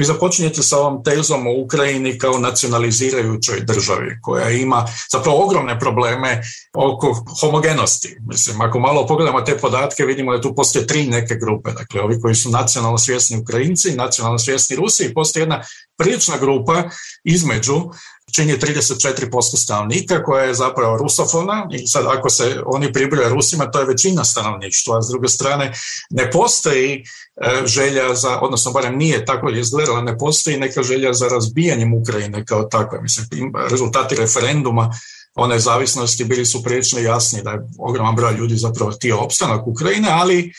Vi započinjete sa ovom tezom o Ukrajini kao nacionalizirajućoj državi koja ima zapravo ogromne probleme oko homogenosti. Mislim, ako malo pogledamo te podatke vidimo da tu postoje tri neke grupe. Dakle, ovi koji su nacionalno svjesni Ukrajinci, nacionalno svjesni Rusi i postoji jedna prilična grupa između čini 34% stanovnika koja je zapravo rusofona i sad ako se oni pribroje Rusima to je većina stanovništva, a s druge strane ne postoji e, želja za, odnosno barem nije tako izgledala, ne postoji neka želja za razbijanjem Ukrajine kao takve. Mislim, rezultati referenduma o zavisnosti bili su prilično jasni da je ogroman broj ljudi zapravo htio opstanak Ukrajine, ali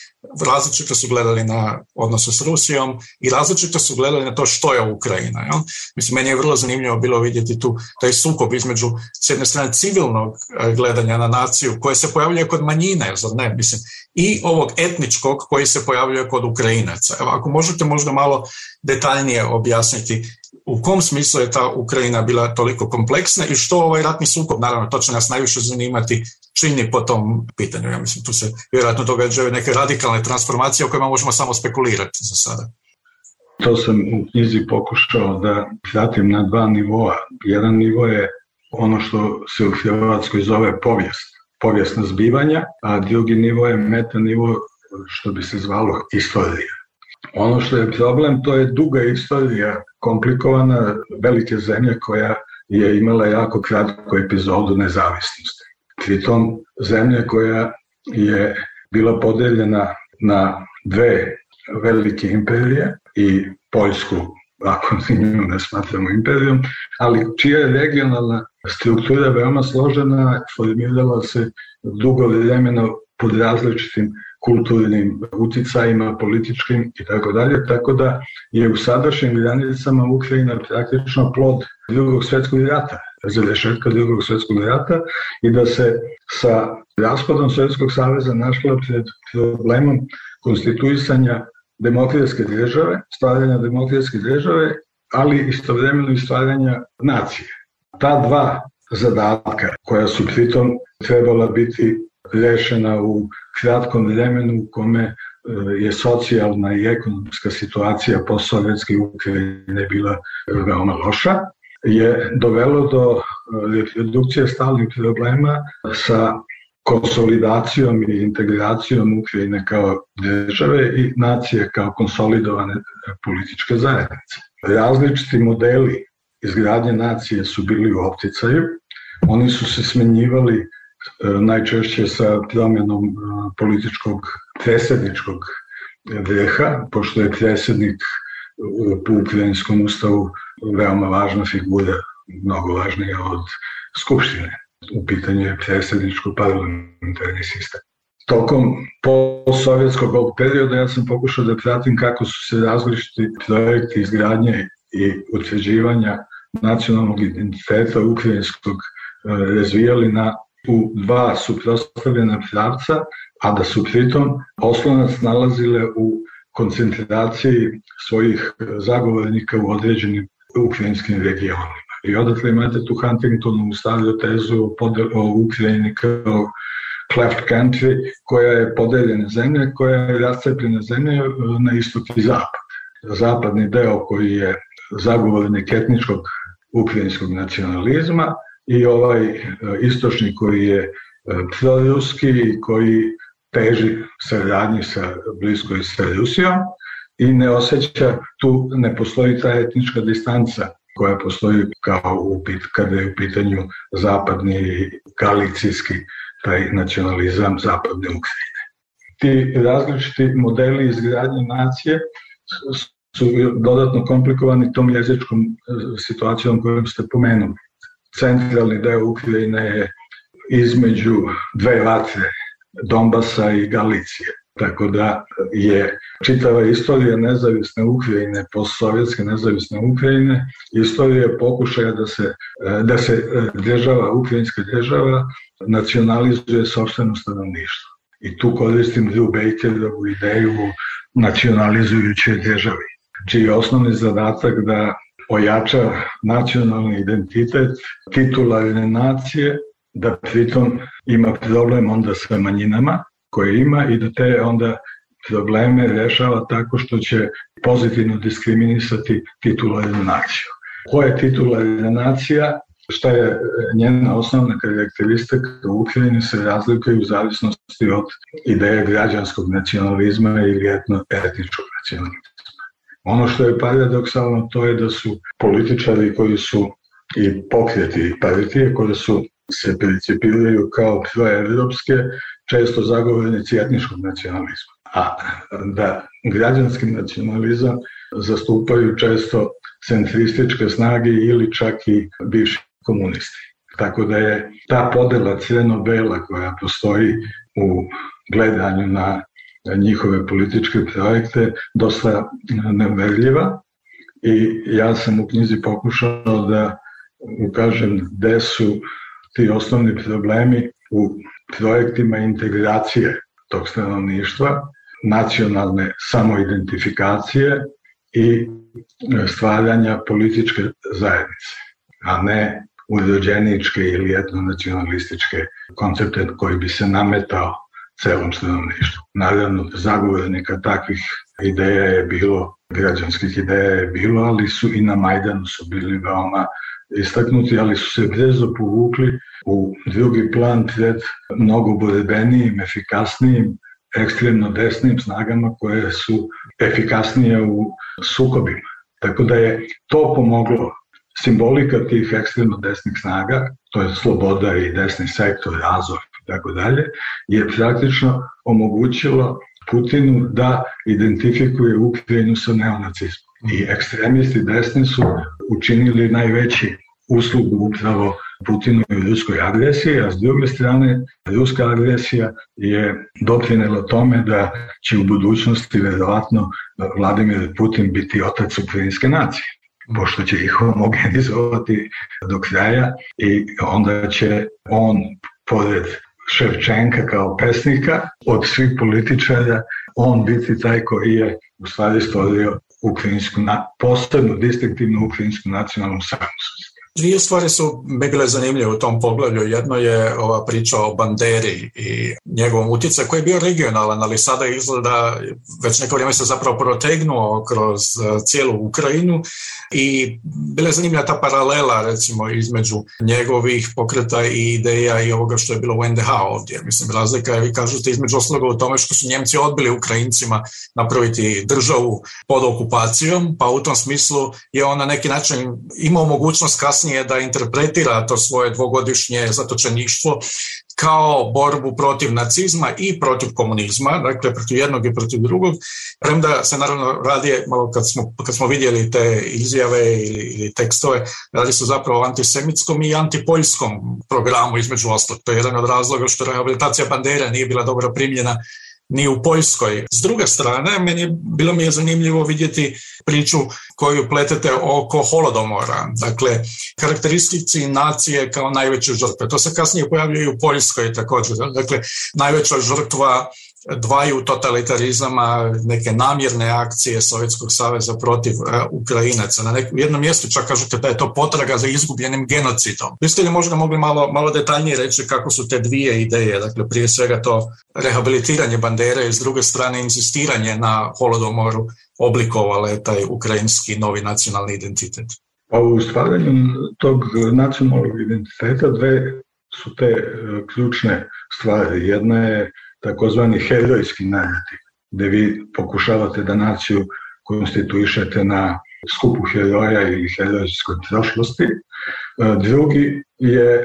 različito su gledali na odnose s Rusijom i različito su gledali na to što je Ukrajina. Jel? Mislim, meni je vrlo zanimljivo bilo vidjeti tu taj sukob između s jedne strane civilnog e, gledanja na naciju koje se pojavljuje kod manjine, zar ne? Mislim, i ovog etničkog koji se pojavljuje kod Ukrajinaca. Evo, ako možete možda malo detaljnije objasniti u kom smislu je ta Ukrajina bila toliko kompleksna i što ovaj ratni sukob, naravno to će nas najviše zanimati, čini po tom pitanju. Ja mislim, tu se vjerojatno događaju neke radikalne transformacije o kojima možemo samo spekulirati za sada. To sam u knjizi pokušao da kratim na dva nivoa. Jedan nivo je ono što se u Hrvatskoj zove povijest, povijesna zbivanja, a drugi nivo je meta nivo što bi se zvalo istorija. Ono što je problem to je duga istorija komplikovana, velike zemlja koja je imala jako kratku epizodu nezavisnosti. Pritom zemlja koja je bila podeljena na dve velike imperije i Poljsku, ako nju ne smatramo imperijom, ali čija je regionalna struktura veoma složena, formirala se dugo vremena pod različitim kulturnim uticajima, političkim i tako dalje, tako da je u sadašnjim granicama Ukrajina praktično plod drugog svetskog rata, završetka drugog svetskog rata i da se sa raspadom Sovjetskog saveza našla pred problemom konstituisanja demokratske države, stvaranja demokratske države, ali istovremeno i stvaranja nacije. Ta dva zadatka koja su pritom trebala biti rešena u kratkom vremenu u kome e, je socijalna i ekonomska situacija postsovjetske Ukrajine bila veoma loša, je dovelo do e, redukcije stalnih problema sa konsolidacijom i integracijom Ukrajine kao države i nacije kao konsolidovane političke zajednice. Različiti modeli izgradnje nacije su bili u opticaju, oni su se smenjivali E, najčešće sa promjenom e, političkog presedničkog vrha, pošto je presednik e, u ukrajinskom ustavu veoma važna figura, mnogo važnija od Skupštine. U pitanju je predsjedničko parlamentarni sistem. Tokom postsovjetskog ovog perioda ja sam pokušao da pratim kako su se različiti projekti izgradnje i utvrđivanja nacionalnog identiteta ukrajinskog razvijali na u dva suprostavljena pravca, a da su pritom oslonac nalazile u koncentraciji svojih e, zagovornika u određenim ukrajinskim regionima. I odatle imate tu Huntingtonovu stavlju tezu o, o Ukrajini kao cleft country, koja je podeljena zemlja, koja je rascepljena zemlja e, na istok i zapad. Zapadni deo koji je zagovornik etničkog ukrajinskog nacionalizma, i ovaj e, istočni koji je e, proruski i koji teži saradnji sa bliskoj sa Rusijom i ne osjeća, tu ne postoji ta etnička distanca koja postoji kao upit kada je u pitanju zapadni galicijski taj nacionalizam zapadne Ukrajine. Ti različiti modeli izgradnje nacije su dodatno komplikovani tom jezičkom e, situacijom kojom ste pomenuli centralni deo Ukrajine je između dve vatre, Donbasa i Galicije. Tako da je čitava istorija nezavisne Ukrajine, postsovjetske nezavisne Ukrajine, istorija pokušaja da se, da se eh, država, ukrajinska država, nacionalizuje sobstveno stanovništvo. I tu koristim Drew Bakerovu ideju nacionalizujuće državi, čiji je osnovni zadatak da ojača nacionalni identitet, titularne nacije, da pritom ima problem onda sa manjinama koje ima i da te onda probleme rešava tako što će pozitivno diskriminisati titularnu naciju. Ko je titularna nacija? Šta je njena osnovna karakteristika u Ukrajini se razlikuje u zavisnosti od ideje građanskog nacionalizma ili etno, etničkog nacionalizma. Ono što je paradoksalno to je da su političari koji su i pokreti partije koje su se percipiraju kao proevropske, često zagovornici etničkog nacionalizma. A da građanski nacionalizam zastupaju često centrističke snage ili čak i bivši komunisti. Tako da je ta podela crno-bela koja postoji u gledanju na Da njihove političke projekte dosta e, nemerljiva i ja sam u knjizi pokušao da ukažem gde su ti osnovni problemi u projektima integracije tog stanovništva, nacionalne samoidentifikacije i stvaranja političke zajednice, a ne urođeničke ili etnonacionalističke koncepte koji bi se nametao celom stanovništvu. Naravno, zagovornika takvih ideja je bilo, građanskih ideja je bilo, ali su i na Majdanu su bili veoma istaknuti, ali su se brzo povukli u drugi plan pred mnogo borebenijim, efikasnijim, ekstremno desnim snagama koje su efikasnije u sukobima. Tako da je to pomoglo simbolika tih ekstremno desnih snaga, to je sloboda i desni sektor, razvoj tako dalje, je praktično omogućilo Putinu da identifikuje Ukrajinu sa neonacizmom. I ekstremisti desni su učinili najveći uslugu upravo Putinu i ruskoj agresiji, a s druge strane ruska agresija je doprinela tome da će u budućnosti verovatno Vladimir Putin biti otac ukrajinske nacije pošto će ih homogenizovati do kraja i onda će on pored Ševčenka kao pesnika, od svih političara on biti taj koji je u stvari stvorio ukrajinsku, posebno distinktivnu ukrajinsku nacionalnu samosvest. Dvije stvari su mi bile zanimljive u tom poglavlju. Jedno je ova priča o Banderi i njegovom utjecaju koji je bio regionalan, ali sada izgleda već neko vrijeme se zapravo protegnuo kroz e, cijelu Ukrajinu i bila je zanimljiva ta paralela recimo između njegovih pokreta i ideja i ovoga što je bilo u NDH ovdje. Mislim, razlika je, vi kažete, između osloga u tome što su Njemci odbili Ukrajincima napraviti državu pod okupacijom, pa u tom smislu je on na neki način imao mogućnost kasnije kasnije da interpretira to svoje dvogodišnje zatočeništvo kao borbu protiv nacizma i protiv komunizma, dakle protiv jednog i protiv drugog, premda se naravno radi, malo kad smo, kad smo vidjeli te izjave ili, ili tekstove, radi se zapravo o antisemitskom i antipoljskom programu između ostalog. To je jedan od razloga što rehabilitacija bandera nije bila dobro primljena ni u Poljskoj. S druge strane, meni bilo mi je zanimljivo vidjeti priču koju pletete oko holodomora, dakle karakteristici nacije kao najveće žrtve. To se kasnije pojavljuje i u Poljskoj također. Dakle, najveća žrtva dvaju totalitarizama, neke namjerne akcije Sovjetskog saveza protiv e, Ukrajinaca. Na nekom, jednom mjestu čak kažete da je to potraga za izgubljenim genocidom. Biste li možda mogli malo, malo detaljnije reći kako su te dvije ideje, dakle prije svega to rehabilitiranje bandere i s druge strane insistiranje na holodomoru oblikovale taj ukrajinski novi nacionalni identitet? Pa u stvaranju tog nacionalnog identiteta dve su te e, ključne stvari. Jedna je takozvani herojski narativ, gde vi pokušavate da naciju konstituišete na skupu heroja i heljojskoj prošlosti. E, drugi je e,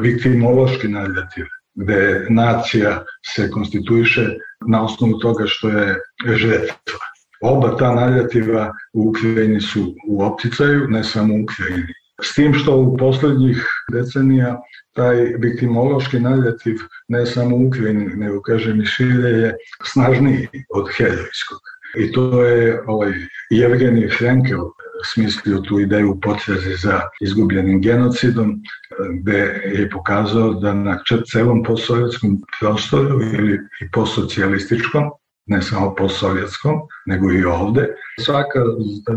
viktimološki narativ, gde nacija se konstituiše na osnovu toga što je žrtva. Oba ta narativa u Ukrajini su u opticaju, ne samo u Ukrajini. S tim što u poslednjih decenija taj viktimološki naljetiv ne samo u Ukrajini, nego kažem i šire je snažniji od heljojskog. I to je ovaj, Evgenij Frenkel smislio tu ideju potrazi za izgubljenim genocidom, gde je pokazao da na celom posovjetskom prostoru ili i posocijalističkom ne samo sovjetskom, nego i ovde. Svaka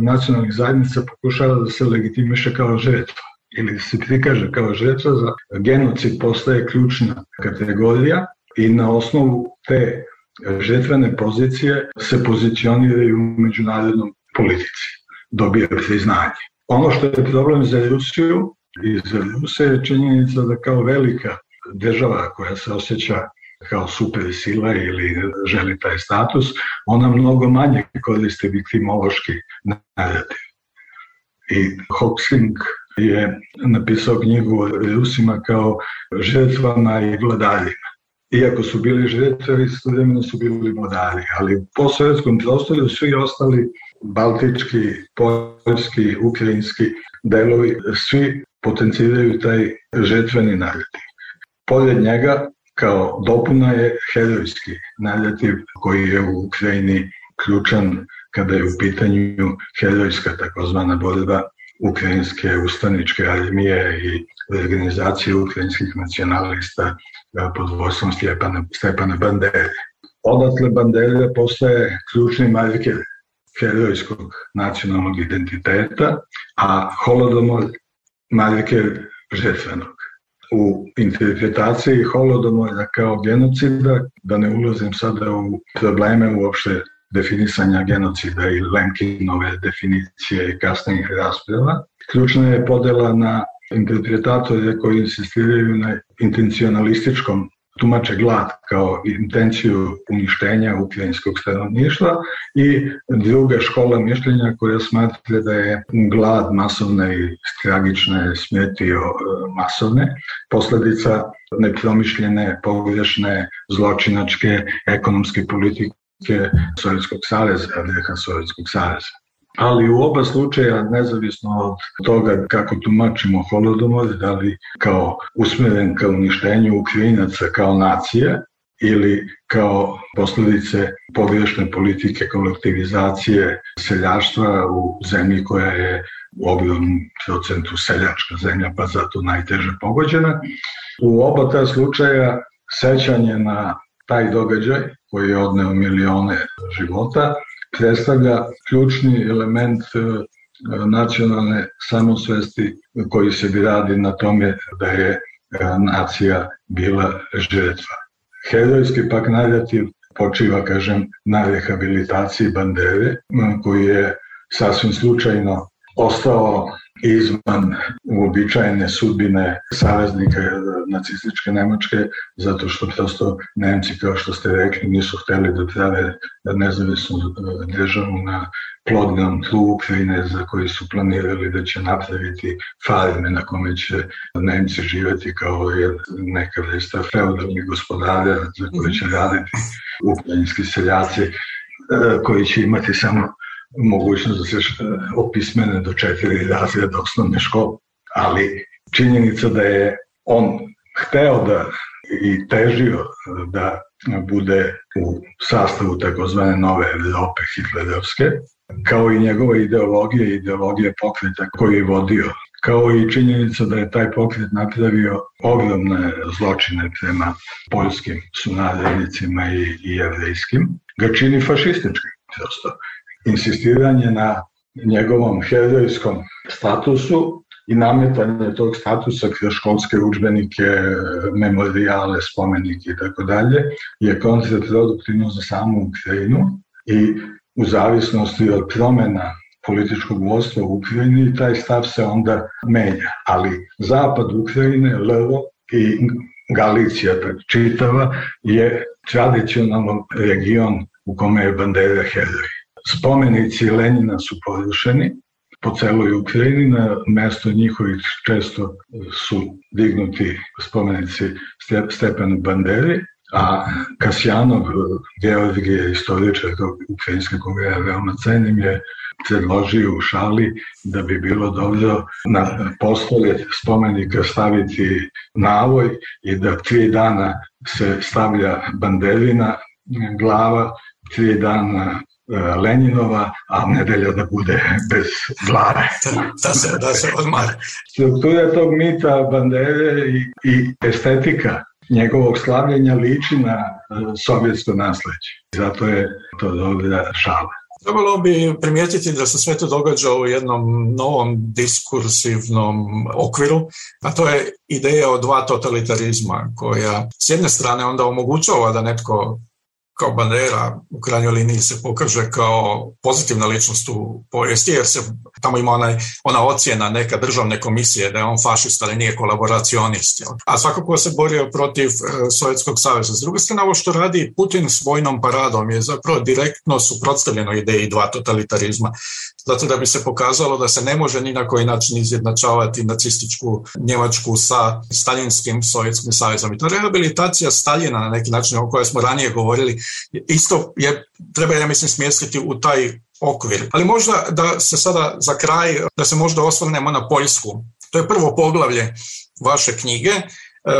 nacionalna zajednica pokušava da se legitimiše kao žetva ili se prikaže kao žetva, za genocid postaje ključna kategorija i na osnovu te žetvene pozicije se pozicioniraju u međunarodnom politici, dobije priznanje. Ono što je problem za Rusiju i za Ruse je činjenica da kao velika država koja se osjeća kao super sila ili želi taj status, ona mnogo manje koristi viktimološki narativ. I Hopsing je napisao knjigu o Rusima kao žrtvama i vladarima. Iako su bili žrtve, istovremeno su bili vladari, ali po sovjetskom prostoru svi ostali baltički, poljski, ukrajinski delovi, svi potenciraju taj žetveni narativ. Pored njega Kao dopuna je herojski narativ koji je u Ukrajini ključan kada je u pitanju herojska takozvana borba ukrajinske ustaničke armije i organizacije ukrajinskih nacionalista e, pod vodstvom Stjepana, Stepana Bandere. Odatle Bandera postaje ključni marker herojskog nacionalnog identiteta, a holodomor marker žetvenog u interpretaciji holodomora da kao genocida, da ne ulazim sada u probleme uopšte definisanja genocida i Lemkinove definicije i kasnijih rasprava. Ključna je podela na interpretatore koji insistiraju na intencionalističkom tumače glad kao intenciju uništenja ukrajinskog stanovništva i druga škola mišljenja koja smatra da je glad masovne i tragične smjeti e, masovne, posledica nepromišljene, pogrešne, zločinačke, ekonomske politike Sovjetskog saveza, vrha Sovjetskog saveza ali u oba slučaja, nezavisno od toga kako tumačimo holodomor, da li kao usmeren ka uništenju Ukrajinaca kao nacije ili kao posledice pogrešne politike kolektivizacije seljaštva u zemlji koja je u ogromnom procentu seljačka zemlja, pa zato najteže pogođena. U oba ta slučaja sećanje na taj događaj koji je odneo milione života predstavlja ključni element e, nacionalne samosvesti koji se bi radi na tome da je e, nacija bila žrtva. Herojski pak narativ počiva, kažem, na rehabilitaciji bandere, koji je sasvim slučajno ostao izvan uobičajene sudbine saveznika eh, nacističke Nemačke, zato što prosto Nemci, kao što ste rekli, nisu hteli da prave nezavisnu eh, državu na plodnom tlu Ukrajine za koji su planirali da će napraviti farme na kome će Nemci živeti kao neka vrsta feudalnih gospodara za koje će mhm. raditi ukrajinski seljaci eh, koji će imati samo mogućnost da se eh, opismene do četiri razreda osnovne škole, ali činjenica da je on hteo da i težio da bude u sastavu takozvane nove Evrope hitlerovske, kao i njegova ideologija i ideologija pokreta koji je vodio, kao i činjenica da je taj pokret napravio ogromne zločine prema poljskim sunarodnicima i, i jevrejskim, ga čini fašističkim prosto insistiranje na njegovom herojskom statusu i nametanje tog statusa kroz školske učbenike, memorijale, spomenike i tako dalje, je kontraproduktivno za samu Ukrajinu i u zavisnosti od promena političkog vodstva u Ukrajini taj stav se onda menja. Ali zapad Ukrajine, Lvo i Galicija čitava je tradicionalno region u kome je bandera heroj. Spomenici Lenina su porušeni po celoj Ukrajini, na mesto njihovih često su dignuti spomenici Stepanu Banderi, a Kasjanov, Georgije, istoričar tog ukrajinske koga ja veoma cenim, je predložio u šali da bi bilo dobro na postolje spomenika staviti navoj i da tri dana se stavlja banderina glava, tri dana Leninova, a nedelja da bude bez glave. Da, da se, da se odmara. Struktura tog mita Bandere i, i estetika njegovog slavljenja liči na e, sovjetsko nasleđe. Zato je to dobra šala. Trebalo bi primijetiti da se sve to događa u jednom novom diskursivnom okviru, a to je ideja o dva totalitarizma koja s jedne strane onda omogućava da netko kao Bandera u krajnjoj liniji se pokaže kao pozitivna ličnost u povijesti, jer se tamo ima ona, ona ocjena neka državne komisije da je on fašista, ali nije kolaboracionist. Jel? A svakako se borio protiv e, Sovjetskog saveza. S druge strane, ovo što radi Putin s vojnom paradom je zapravo direktno suprotstavljeno ideji dva totalitarizma. Zato da bi se pokazalo da se ne može ni na koji način izjednačavati nacističku Njemačku sa stalinskim Sovjetskim savezom. I ta rehabilitacija Staljina na neki način o kojoj smo ranije govorili isto je, treba ja mislim smjestiti u taj okvir. Ali možda da se sada za kraj, da se možda osvrnemo na Poljsku. To je prvo poglavlje vaše knjige, e,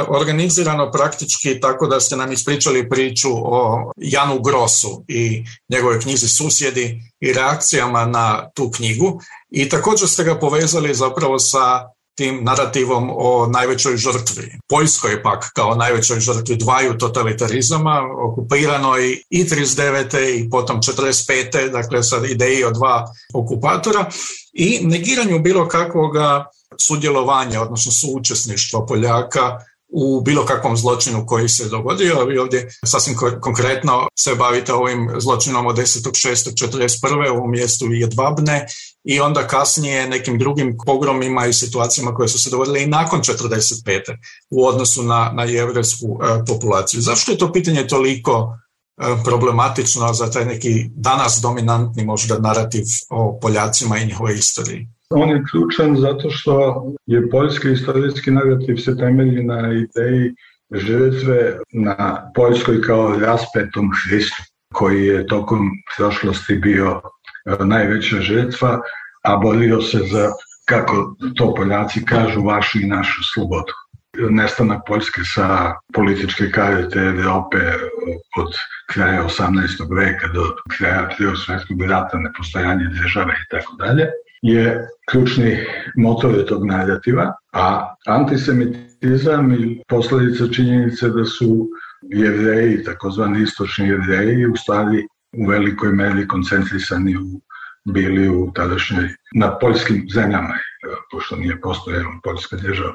organizirano praktički tako da ste nam ispričali priču o Janu Grosu i njegovoj knjizi Susjedi i reakcijama na tu knjigu i također ste ga povezali zapravo sa tim narativom o najvećoj žrtvi. Poljskoj pak kao najvećoj žrtvi dvaju totalitarizama, okupiranoj i 39. i potom 45. dakle sa ideji o dva okupatora i negiranju bilo kakvoga sudjelovanja, odnosno suučesništva Poljaka u bilo kakvom zločinu koji se dogodio. Vi ovdje sasvim konkretno se bavite ovim zločinom od 10.6.41. u ovom mjestu Jedvabne i onda kasnije nekim drugim pogromima i situacijama koje su se dogodile i nakon 45. u odnosu na, na jevrejsku e, populaciju. Zašto je to pitanje toliko e, problematično za taj neki danas dominantni možda narativ o Poljacima i njihovoj istoriji? On je ključan zato što je poljski istorijski narativ se temelji na ideji žrtve na Poljskoj kao raspetom Hristu, koji je tokom prošlosti bio e, najveća žrtva, a borio se za, kako to Poljaci kažu, vašu i našu slobodu. Nestanak Poljske sa političke karite Evrope e, od kraja 18. veka do kraja 3. svetskog rata, nepostojanje države i tako dalje, je ključni motor tog narativa, a antisemitizam i posledica činjenice da su jevreji, takozvani istočni jevreji, u stvari u velikoj meri koncentrisani u, bili u tadašnjoj, na poljskim zemljama, pošto nije postojala poljska država.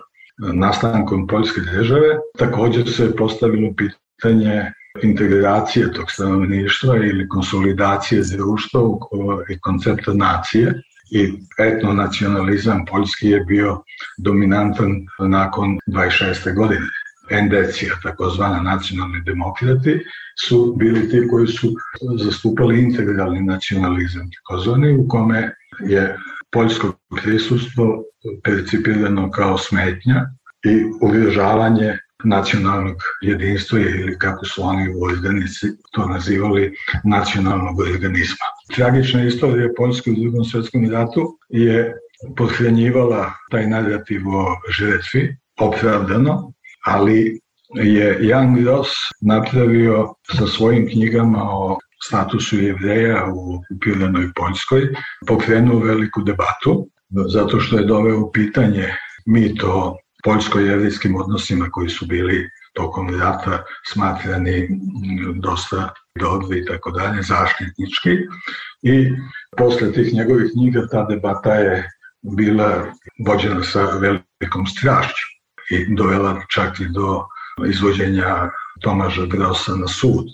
Nastankom poljske države takođe se postavilo pitanje integracije tog stanovništva ili konsolidacije društva i koncepta nacije i etnonacionalizam poljski je bio dominantan nakon 26. godine. Endecija, takozvana nacionalni demokrati, su bili ti koji su zastupali integralni nacionalizam, takozvani, u kome je poljsko prisustvo percipirano kao smetnja i ugrožavanje nacionalnog jedinstva ili kako su oni u Vojganici to nazivali nacionalnog veganizma. Tragična istorija Poljske u drugom svetskom ratu je podhranjivala taj narativ o žretvi, opravdano, ali je Jan Ross napravio sa svojim knjigama o statusu jevreja u okupiranoj Poljskoj pokrenuo veliku debatu zato što je doveo u pitanje mit o poljsko-jevrijskim odnosima koji su bili tokom rata smatrani mm, dosta dobri i tako dalje, zaštitnički. I posle tih njegovih knjiga ta debata je bila vođena sa velikom strašću i dovela čak i do izvođenja Tomaža Grosa na sud,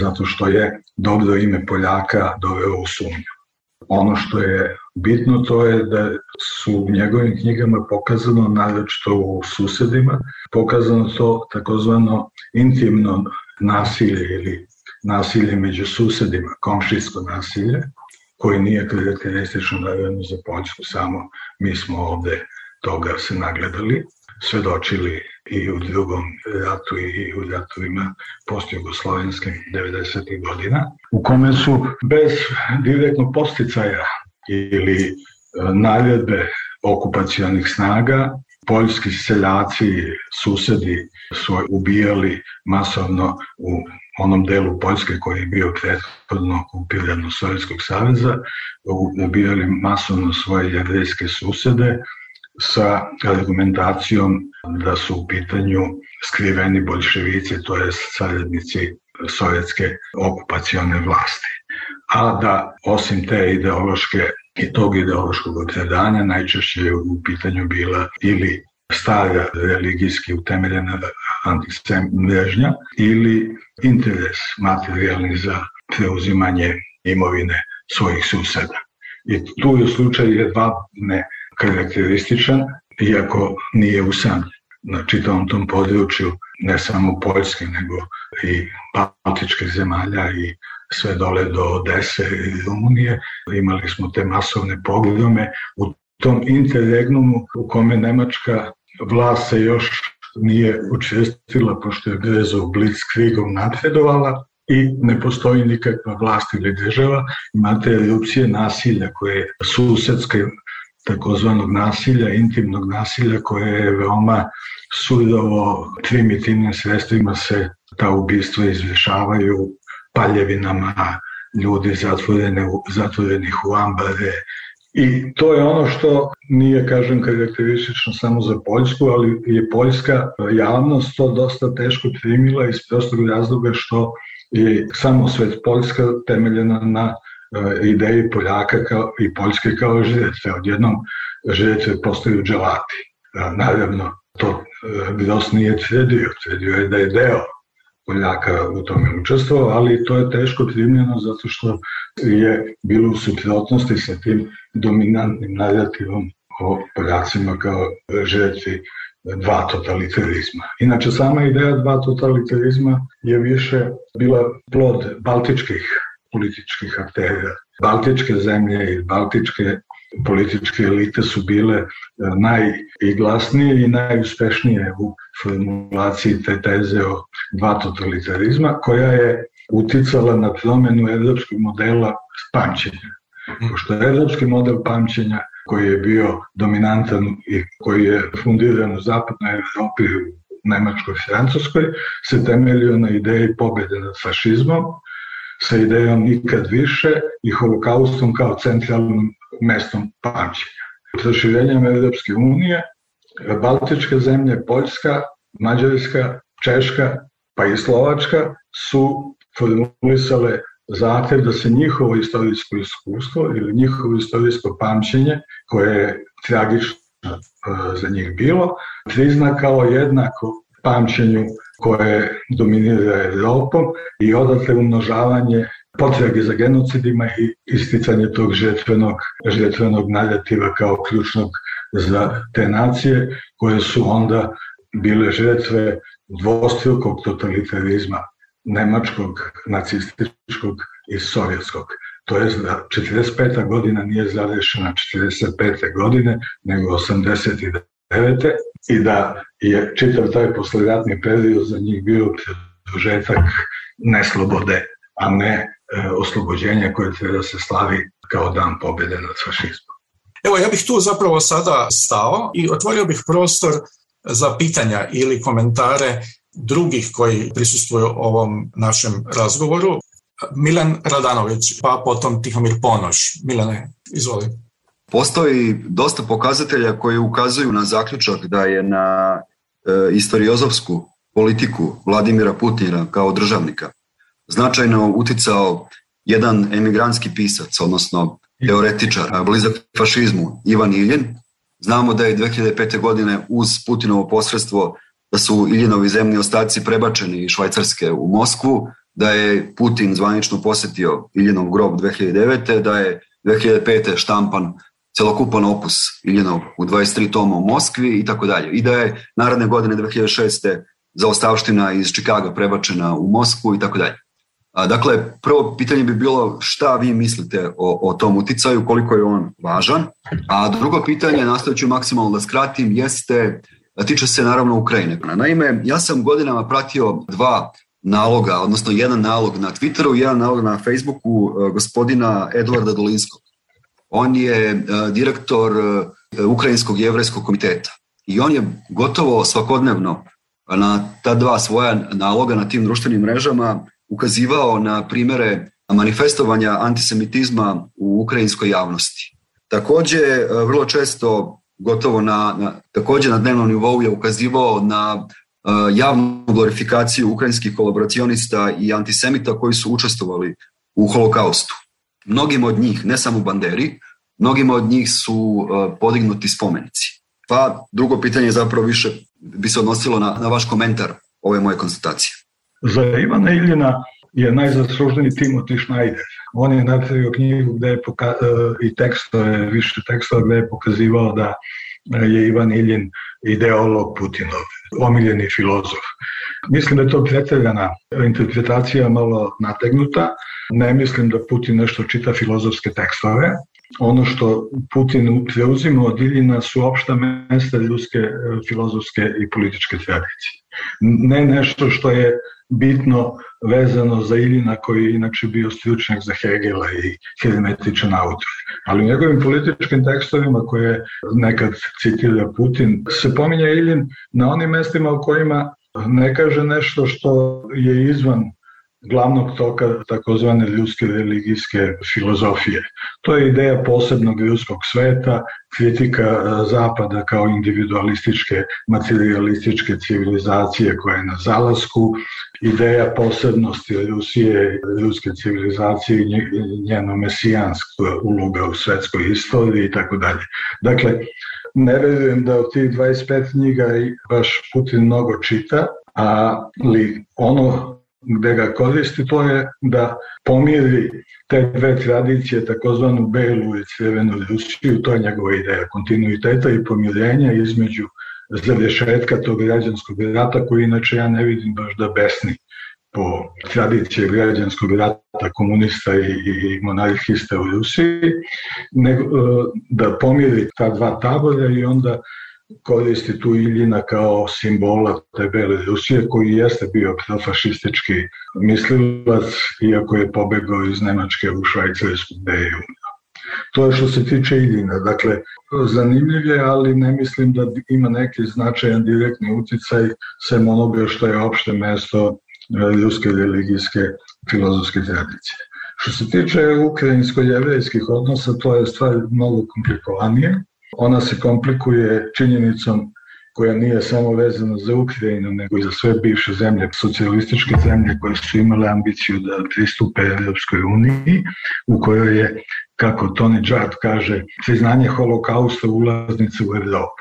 zato što je dobro ime Poljaka doveo u sumnju. Ono što je Bitno to je da su u njegovim knjigama pokazano, naročito u susedima, pokazano to takozvano intimno nasilje ili nasilje među susedima, komšijsko nasilje, koje nije karakteristično naravno za Poljsku, samo mi smo ovde toga se nagledali, svedočili i u drugom ratu i u ratovima post-jugoslovenskim 90. godina, u kome su bez direktnog posticaja ili e, naljede okupacijanih snaga. Poljski seljaci, susedi su ubijali masovno u onom delu Poljske koji je bio prethodno okupiran od Sovjetskog saveza, ubijali masovno svoje jevrejske susede sa argumentacijom da su u pitanju skriveni bolševici, to je saradnici sovjetske okupacione vlasti a da osim te ideološke i tog ideološkog opravdanja najčešće je u pitanju bila ili stara religijski utemeljena antisem mrežnja ili interes materijalni za preuzimanje imovine svojih suseda. I tu je slučaj jedva ne karakterističan, iako nije usamljen. Na čitavom tom području ne samo Poljske, nego i Baltičke zemalja i sve dole do Odese i Rumunije. Imali smo te masovne pogrome u tom interregnumu u kome Nemačka vlast se još nije učestila pošto je Greza u Blitzkriegom napredovala i ne postoji nikakva vlast ili država, imate erupcije nasilja koje su susedske takozvanog nasilja, intimnog nasilja koje je veoma surovo primitivnim sredstvima se ta ubistva izvješavaju paljevinama ljudi zatvorene, zatvorenih u ambare i to je ono što nije, kažem, karakteristično samo za Poljsku, ali je poljska javnost to dosta teško primila iz prostog razloga što je samo svet Poljska temeljena na eh, ideji Poljaka kao, i Poljske kao žretve. Odjednom žretve postaju dželati. Eh, naravno, to Gros eh, nije tvrdio, tvrdio je da je deo Poljaka u tome učestvovao, ali to je teško primljeno zato što je bilo u suprotnosti sa tim dominantnim narativom o Poljacima kao žrtvi dva totalitarizma. Inače, sama ideja dva totalitarizma je više bila plod baltičkih političkih aktera. Baltičke zemlje i baltičke političke elite su bile e, najglasnije i najuspešnije u formulaciji te teze o dva totalitarizma, koja je uticala na promenu evropskog modela pamćenja. Mhm. Pošto je evropski model pamćenja koji je bio dominantan i koji je fundiran u zapadnoj Evropi, u Nemačkoj i Francuskoj, se temeljio na ideji pobede nad fašizmom, sa idejom nikad više i holokaustom kao centralnim mestom pamćenja. Proširenjem Evropske unije Baltičke zemlje, Poljska, Mađarska, Češka, pa i Slovačka su formulisale zahtev da se njihovo istorijsko iskustvo ili njihovo istorijsko pamćenje, koje je tragično e, za njih bilo, prizna kao jednako pamćenju koje dominira Europom i odatle umnožavanje potrage za genocidima i isticanje tog žetvenog, žetvenog narativa kao ključnog za te nacije koje su onda bile žrtve dvostilkog totalitarizma nemačkog, nacističkog i sovjetskog. To je da 45. godina nije zarešena 45. godine, nego 89. i da je čitav taj posleratni period za njih bio dožetak neslobode, a ne e, oslobođenja koje treba da se slavi kao dan pobjede nad fašizmom. Evo, ja bih tu zapravo sada stao i otvorio bih prostor za pitanja ili komentare drugih koji prisustuju ovom našem razgovoru. Milan Radanović, pa potom Tihomir Ponoš. Milane, izvoli. Postoji dosta pokazatelja koji ukazuju na zaključak da je na e, istoriozovsku politiku Vladimira Putina kao državnika značajno uticao jedan emigrantski pisac, odnosno teoretičar, blizak fašizmu, Ivan Iljen. Znamo da je 2005. godine uz Putinovo posredstvo da su Iljinovi zemni ostaci prebačeni iz Švajcarske u Moskvu, da je Putin zvanično posetio Iljenov grob 2009. da je 2005. štampan celokupan opus Iljenov u 23 toma u Moskvi i tako dalje. I da je naredne godine 2006. zaostavština iz Čikaga prebačena u Moskvu i tako dalje. Dakle, prvo pitanje bi bilo šta vi mislite o, o tom uticaju, koliko je on važan, a drugo pitanje, nastavit ću maksimalno da skratim, jeste, tiče se naravno Ukrajine. Naime, ja sam godinama pratio dva naloga, odnosno jedan nalog na Twitteru jedan nalog na Facebooku e, gospodina Edvarda Dolinskog. On je e, direktor e, Ukrajinskog jevrejskog komiteta i on je gotovo svakodnevno na ta dva svoja naloga na tim društvenim mrežama ukazivao na primere manifestovanja antisemitizma u ukrajinskoj javnosti. Takođe, e, vrlo često, gotovo na, na takođe na dnevnom nivou je ukazivao na e, javnu glorifikaciju ukrajinskih kolaboracionista i antisemita koji su učestvovali u holokaustu. Mnogim od njih, ne samo banderi, mnogima od njih su e, podignuti spomenici. Pa drugo pitanje zapravo više bi se odnosilo na, na vaš komentar ove moje konstatacije. Za Ivana Iljina je najzaslužniji Timothy Schneider. On je napravio knjigu gde je poka e, i tekstove, više tekstova gde je pokazivao da e, je Ivan Iljin ideolog Putinov, omiljeni filozof. Mislim da je to preteljena interpretacija malo nategnuta. Ne mislim da Putin nešto čita filozofske tekstove, ono što Putin preuzima od Iljina su opšta mesta ljudske, e, filozofske i političke tradicije. Ne nešto što je bitno vezano za Iljina koji je inače bio stručnjak za Hegela i hermetičan autor. Ali u njegovim političkim tekstovima koje nekad citira Putin se pominja Iljin na onim mestima u kojima ne kaže nešto što je izvan glavnog toka takozvane ljudske religijske filozofije. To je ideja posebnog ljudskog sveta, kritika e, zapada kao individualističke, materialističke civilizacije koja je na zalasku, ideja posebnosti Rusije, ruske civilizacije i njeno mesijansko uloga u svetskoj istoriji i tako dalje. Dakle, ne verujem da od tih 25 knjiga baš Putin mnogo čita, ali ono gde ga koristi, to je da pomiri te dve tradicije, takozvanu Belu i Crvenu Rusiju, to je njegova ideja kontinuiteta i pomirenja između zavješetka tog građanskog rata, koji inače ja ne vidim baš da besni po tradiciji građanskog rata komunista i, i monarhista u Rusiji, nego, e, da pomiri ta dva tabora i onda koristi tu Iljina kao simbola te bele Rusije koji jeste bio profašistički mislilac iako je pobegao iz Nemačke u Švajcarsku gde je umro. To je što se tiče Iljina. Dakle, zanimljiv je, ali ne mislim da ima neki značajan direktni uticaj sem onoga što je opšte mesto e, ruske religijske filozofske tradicije. Što se tiče ukrajinsko-jevrejskih odnosa, to je stvar mnogo komplikovanije Ona se komplikuje činjenicom koja nije samo vezana za Ukrajinu, nego i za sve bivše zemlje, socijalističke zemlje koje su imale ambiciju da pristupe Europskoj uniji, u kojoj je, kako Tony Judd kaže, priznanje holokausta ulaznice u Evropu.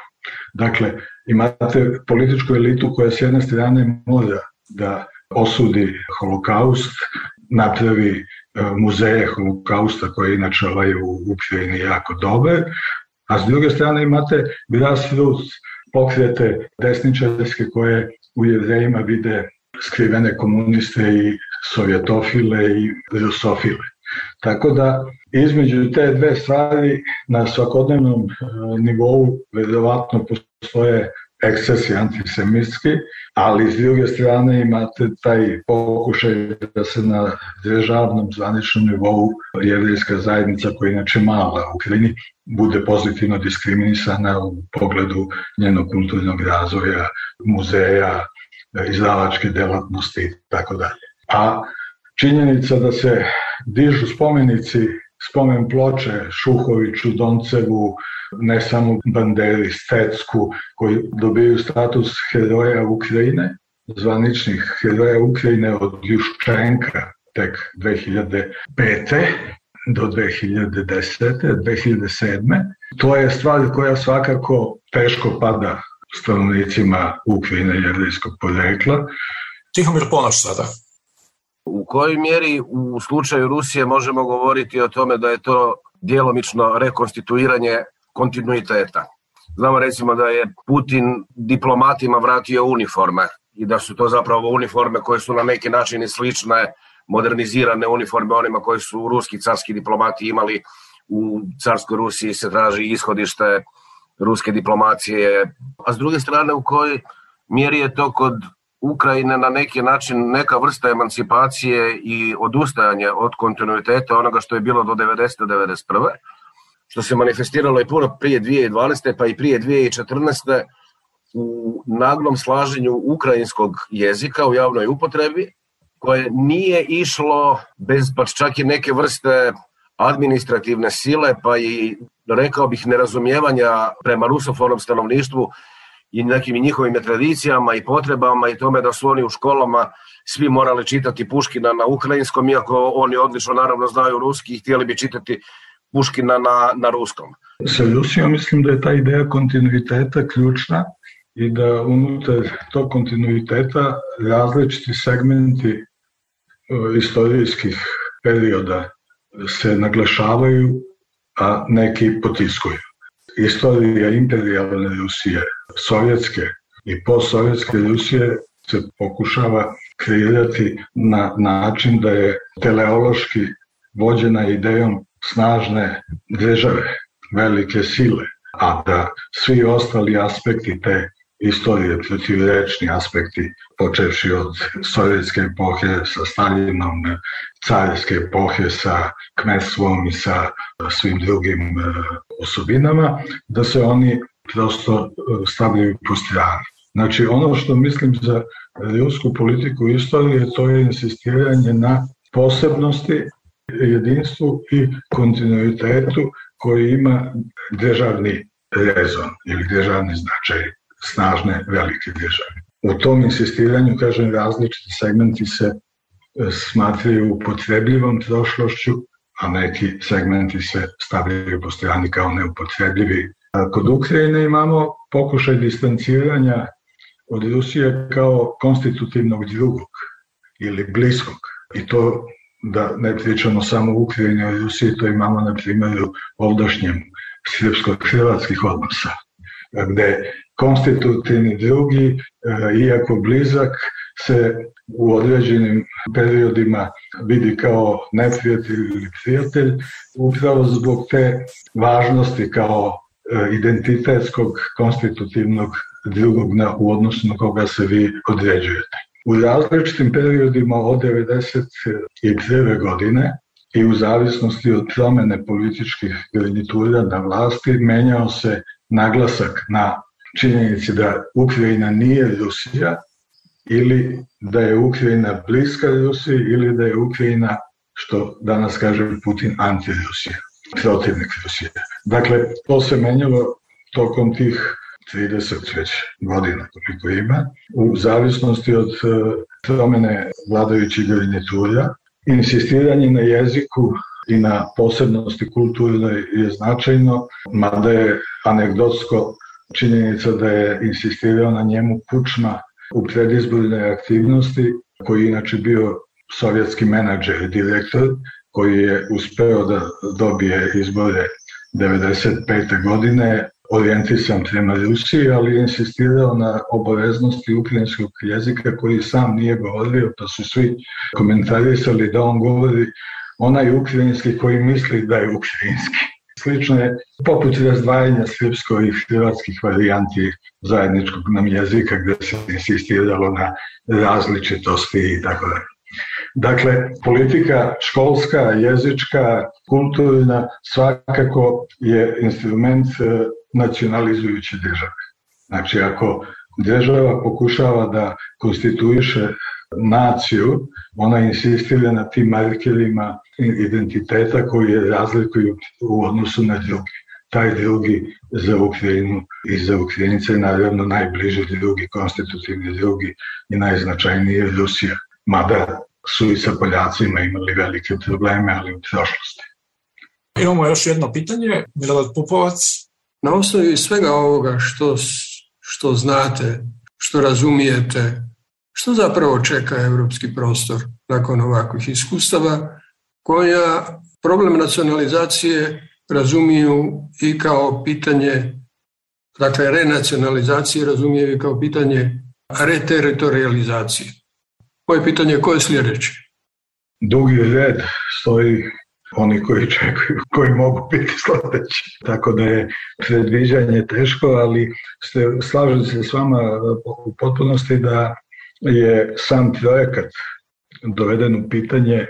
Dakle, imate političku elitu koja s jedne strane mora da osudi holokaust, napravi e, muzeje holokausta koje inače ovaj u Ukrajini jako dobe, A s druge strane imate grassroots pokrete desničarske koje u jevrejima vide skrivene komuniste i sovjetofile i rusofile. Tako da između te dve stvari na svakodnevnom e, nivou verovatno postoje ekscesi antisemitski, ali s druge strane imate taj pokušaj da se na državnom zvaničnom nivou jevrijska zajednica koja je inače mala u Ukrajini bude pozitivno diskriminisana u pogledu njenog kulturnog razvoja, muzeja, izdavačke delatnosti i tako dalje. A činjenica da se dižu spomenici spomen ploče Šuhoviću, Doncevu, ne samo Banderi, Stecku, koji dobijaju status heroja Ukrajine, zvaničnih heroja Ukrajine od Juščenka tek 2005 do 2010. 2007. To je stvar koja svakako teško pada stanovnicima Ukrajine jevrejskog porekla. Tihomir Ponoš sada. U kojoj mjeri u slučaju Rusije možemo govoriti o tome da je to djelomično rekonstituiranje kontinuiteta? Znamo recimo da je Putin diplomatima vratio uniforme i da su to zapravo uniforme koje su na neki način i slične modernizirane uniforme onima koje su ruski carski diplomati imali u carskoj Rusiji se traži ishodište ruske diplomacije, a s druge strane u kojoj mjeri je to kod Ukrajine na neki način neka vrsta emancipacije i odustajanje od kontinuiteta onoga što je bilo do 90. 91. Što se manifestiralo i puno prije 2012. pa i prije 2014. u naglom slaženju ukrajinskog jezika u javnoj upotrebi koje nije išlo bez pa čak i neke vrste administrativne sile pa i rekao bih nerazumijevanja prema rusofonom stanovništvu i nekim njihovim tradicijama i potrebama i tome da su oni u školama svi morali čitati Puškina na ukrajinskom, iako oni odlično naravno znaju ruski i htjeli bi čitati Puškina na, na ruskom. Sa Rusijom mislim da je ta ideja kontinuiteta ključna i da unutar tog kontinuiteta različiti segmenti e, istorijskih perioda se naglašavaju, a neki potiskuju istorija imperijalne Rusije, sovjetske i postsovjetske Rusije se pokušava kreirati na način da je teleološki vođena idejom snažne države, velike sile, a da svi ostali aspekti te istorije, protivrečni aspekti, počevši od sovjetske epohe sa Stalinom, carske epohe sa kmetstvom i sa svim drugim e, osobinama, da se oni prosto e, stavljaju po strani. Znači, ono što mislim za rusku politiku i istorije, to je insistiranje na posebnosti, jedinstvu i kontinuitetu koji ima državni rezon ili državni značaj snažne velike države. U tom insistiranju, kažem, različiti segmenti se e, smatraju upotrebljivom prošlošću a neki segmenti se stavljaju postojani kao neupotrebljivi. Kod Ukrajine imamo pokušaj distanciranja od Rusije kao konstitutivnog drugog ili bliskog. I to da ne pričamo samo o Ukrajini i Rusiji, to imamo na primjeru ovdašnjem srpsko-hrvatskih odnosa, gde konstitutivni drugi, e, iako blizak, se u određenim periodima vidi kao neprijatelj ili prijatelj, upravo zbog te važnosti kao e, identitetskog, konstitutivnog drugog na, u odnosu na koga se vi određujete. U različitim periodima od 90. i prve godine i u zavisnosti od promene političkih garnitura na vlasti menjao se naglasak na činjenici da Ukrajina nije Rusija, ili da je Ukrajina bliska Rusiji ili da je Ukrajina, što danas kaže Putin, anti-Rusija, protivnik Rusije. Dakle, to se menjalo tokom tih 30 već godina koliko ima, u zavisnosti od e, promene vladajućih garnitura, insistiranje na jeziku i na posebnosti kulturne je značajno, mada je anegdotsko činjenica da je insistirao na njemu Kučma u predizbornoj aktivnosti, koji je inače bio sovjetski menadžer i direktor, koji je uspeo da dobije izbore 95. godine, orijentisan prema Rusiji, ali je insistirao na obaveznosti ukrajinskog jezika koji sam nije govorio, pa su svi komentarisali da on govori onaj ukrajinski koji misli da je ukrajinski slično je poput razdvajanja srpsko i hrvatskih varijanti zajedničkog nam jezika gde se insistiralo na različitosti i tako dalje. Dakle, politika školska, jezička, kulturna svakako je instrument e, nacionalizujuće države. Znači, ako država pokušava da konstituiše naciju, ona insistira na tim markerima identiteta koji je razlikuju u odnosu na drugi. Taj drugi za Ukrajinu i za Ukrajinice je naravno najbliži drugi, konstitutivni drugi i najznačajniji je Rusija. Mada su i sa Poljacima imali velike probleme, ali u prošlosti. Imamo još jedno pitanje, Milorad Pupovac. Na osnovi svega ovoga što, što znate, što razumijete, što zapravo čeka evropski prostor nakon ovakvih iskustava, koja problem nacionalizacije razumiju i kao pitanje, dakle renacionalizacije razumiju i kao pitanje reteritorializacije. Moje pitanje je koje sljedeće? Dugi red stoji oni koji čekaju, koji mogu biti sljedeći. Tako da je predviđanje teško, ali slažem se s vama u potpunosti da je sam projekat doveden u pitanje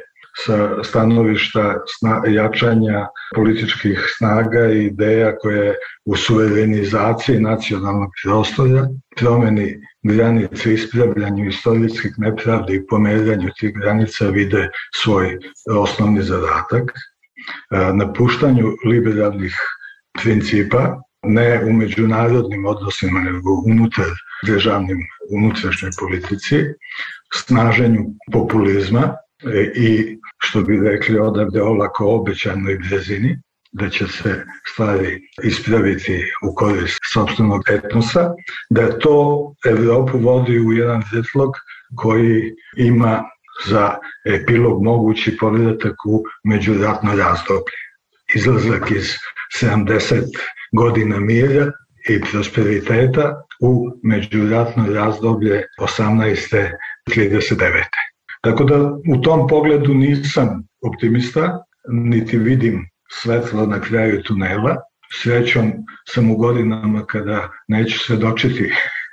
sa stanovišta sna, jačanja političkih snaga i ideja koje u suverenizaciji nacionalnog prostora, promeni granice ispravljanju istorijskih nepravdi i pomeranju tih granica vide svoj osnovni zadatak, napuštanju liberalnih principa ne u međunarodnim odnosima, nego unutar državnim unutrašnjoj politici, snaženju populizma e, i što bi rekli odavde olako obećanoj brzini, da će se stvari ispraviti u korist sobstvenog etnosa, da to Evropu vodi u jedan zetlog koji ima za epilog mogući povratak u međuratno razdoblje. Izlazak iz 70 godina mira i prosperiteta u međuratno razdoblje 18. 39. Tako da u tom pogledu nisam optimista, niti vidim svetlo na kraju tunela. Srećom sam u godinama kada neću svedočiti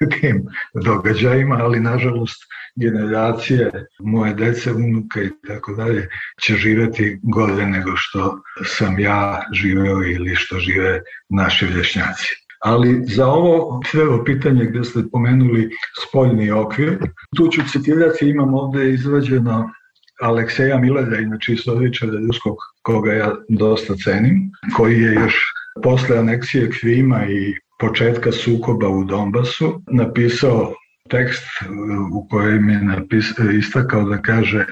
tim događajima, ali nažalost generacije moje dece, unuka i tako dalje će živeti gore nego što sam ja živeo ili što žive naši vršnjaci. Ali za ovo prvo pitanje gde ste pomenuli spoljni okvir, tu ću citirati, imam ovdje izrađeno Alekseja Mileda, inače istoričara ruskog koga ja dosta cenim, koji je još posle aneksije Krima i početka sukoba u Donbasu, napisao tekst e, u kojem je napisao, e, istakao da kaže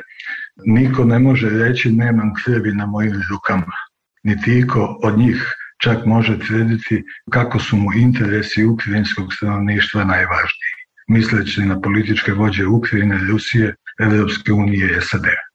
niko ne može reći nemam krvi na mojim rukama, niti iko od njih čak može tvrditi kako su mu interesi ukrajinskog stanovništva najvažniji, misleći na političke vođe Ukrajine, Rusije, Evropske unije i SAD-a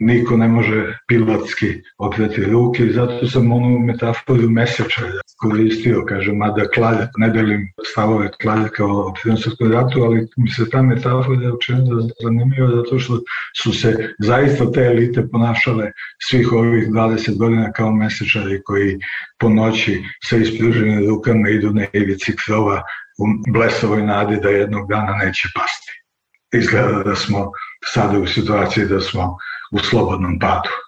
niko ne može pilotski oprati ruke i zato sam onu metaforu mesečara koristio, kažem, mada Klalja, ne delim stavove Klalja kao filmskom ratu, ali mi se ta metafora je učinila zanimljiva zato što su se zaista te elite ponašale svih ovih 20 godina kao mesečari koji po noći sa ispruženim rukama idu na ivici krova u blesovoj nadi da jednog dana neće pasti izgleda da smo sada u situaciji da smo u slobodnom padu.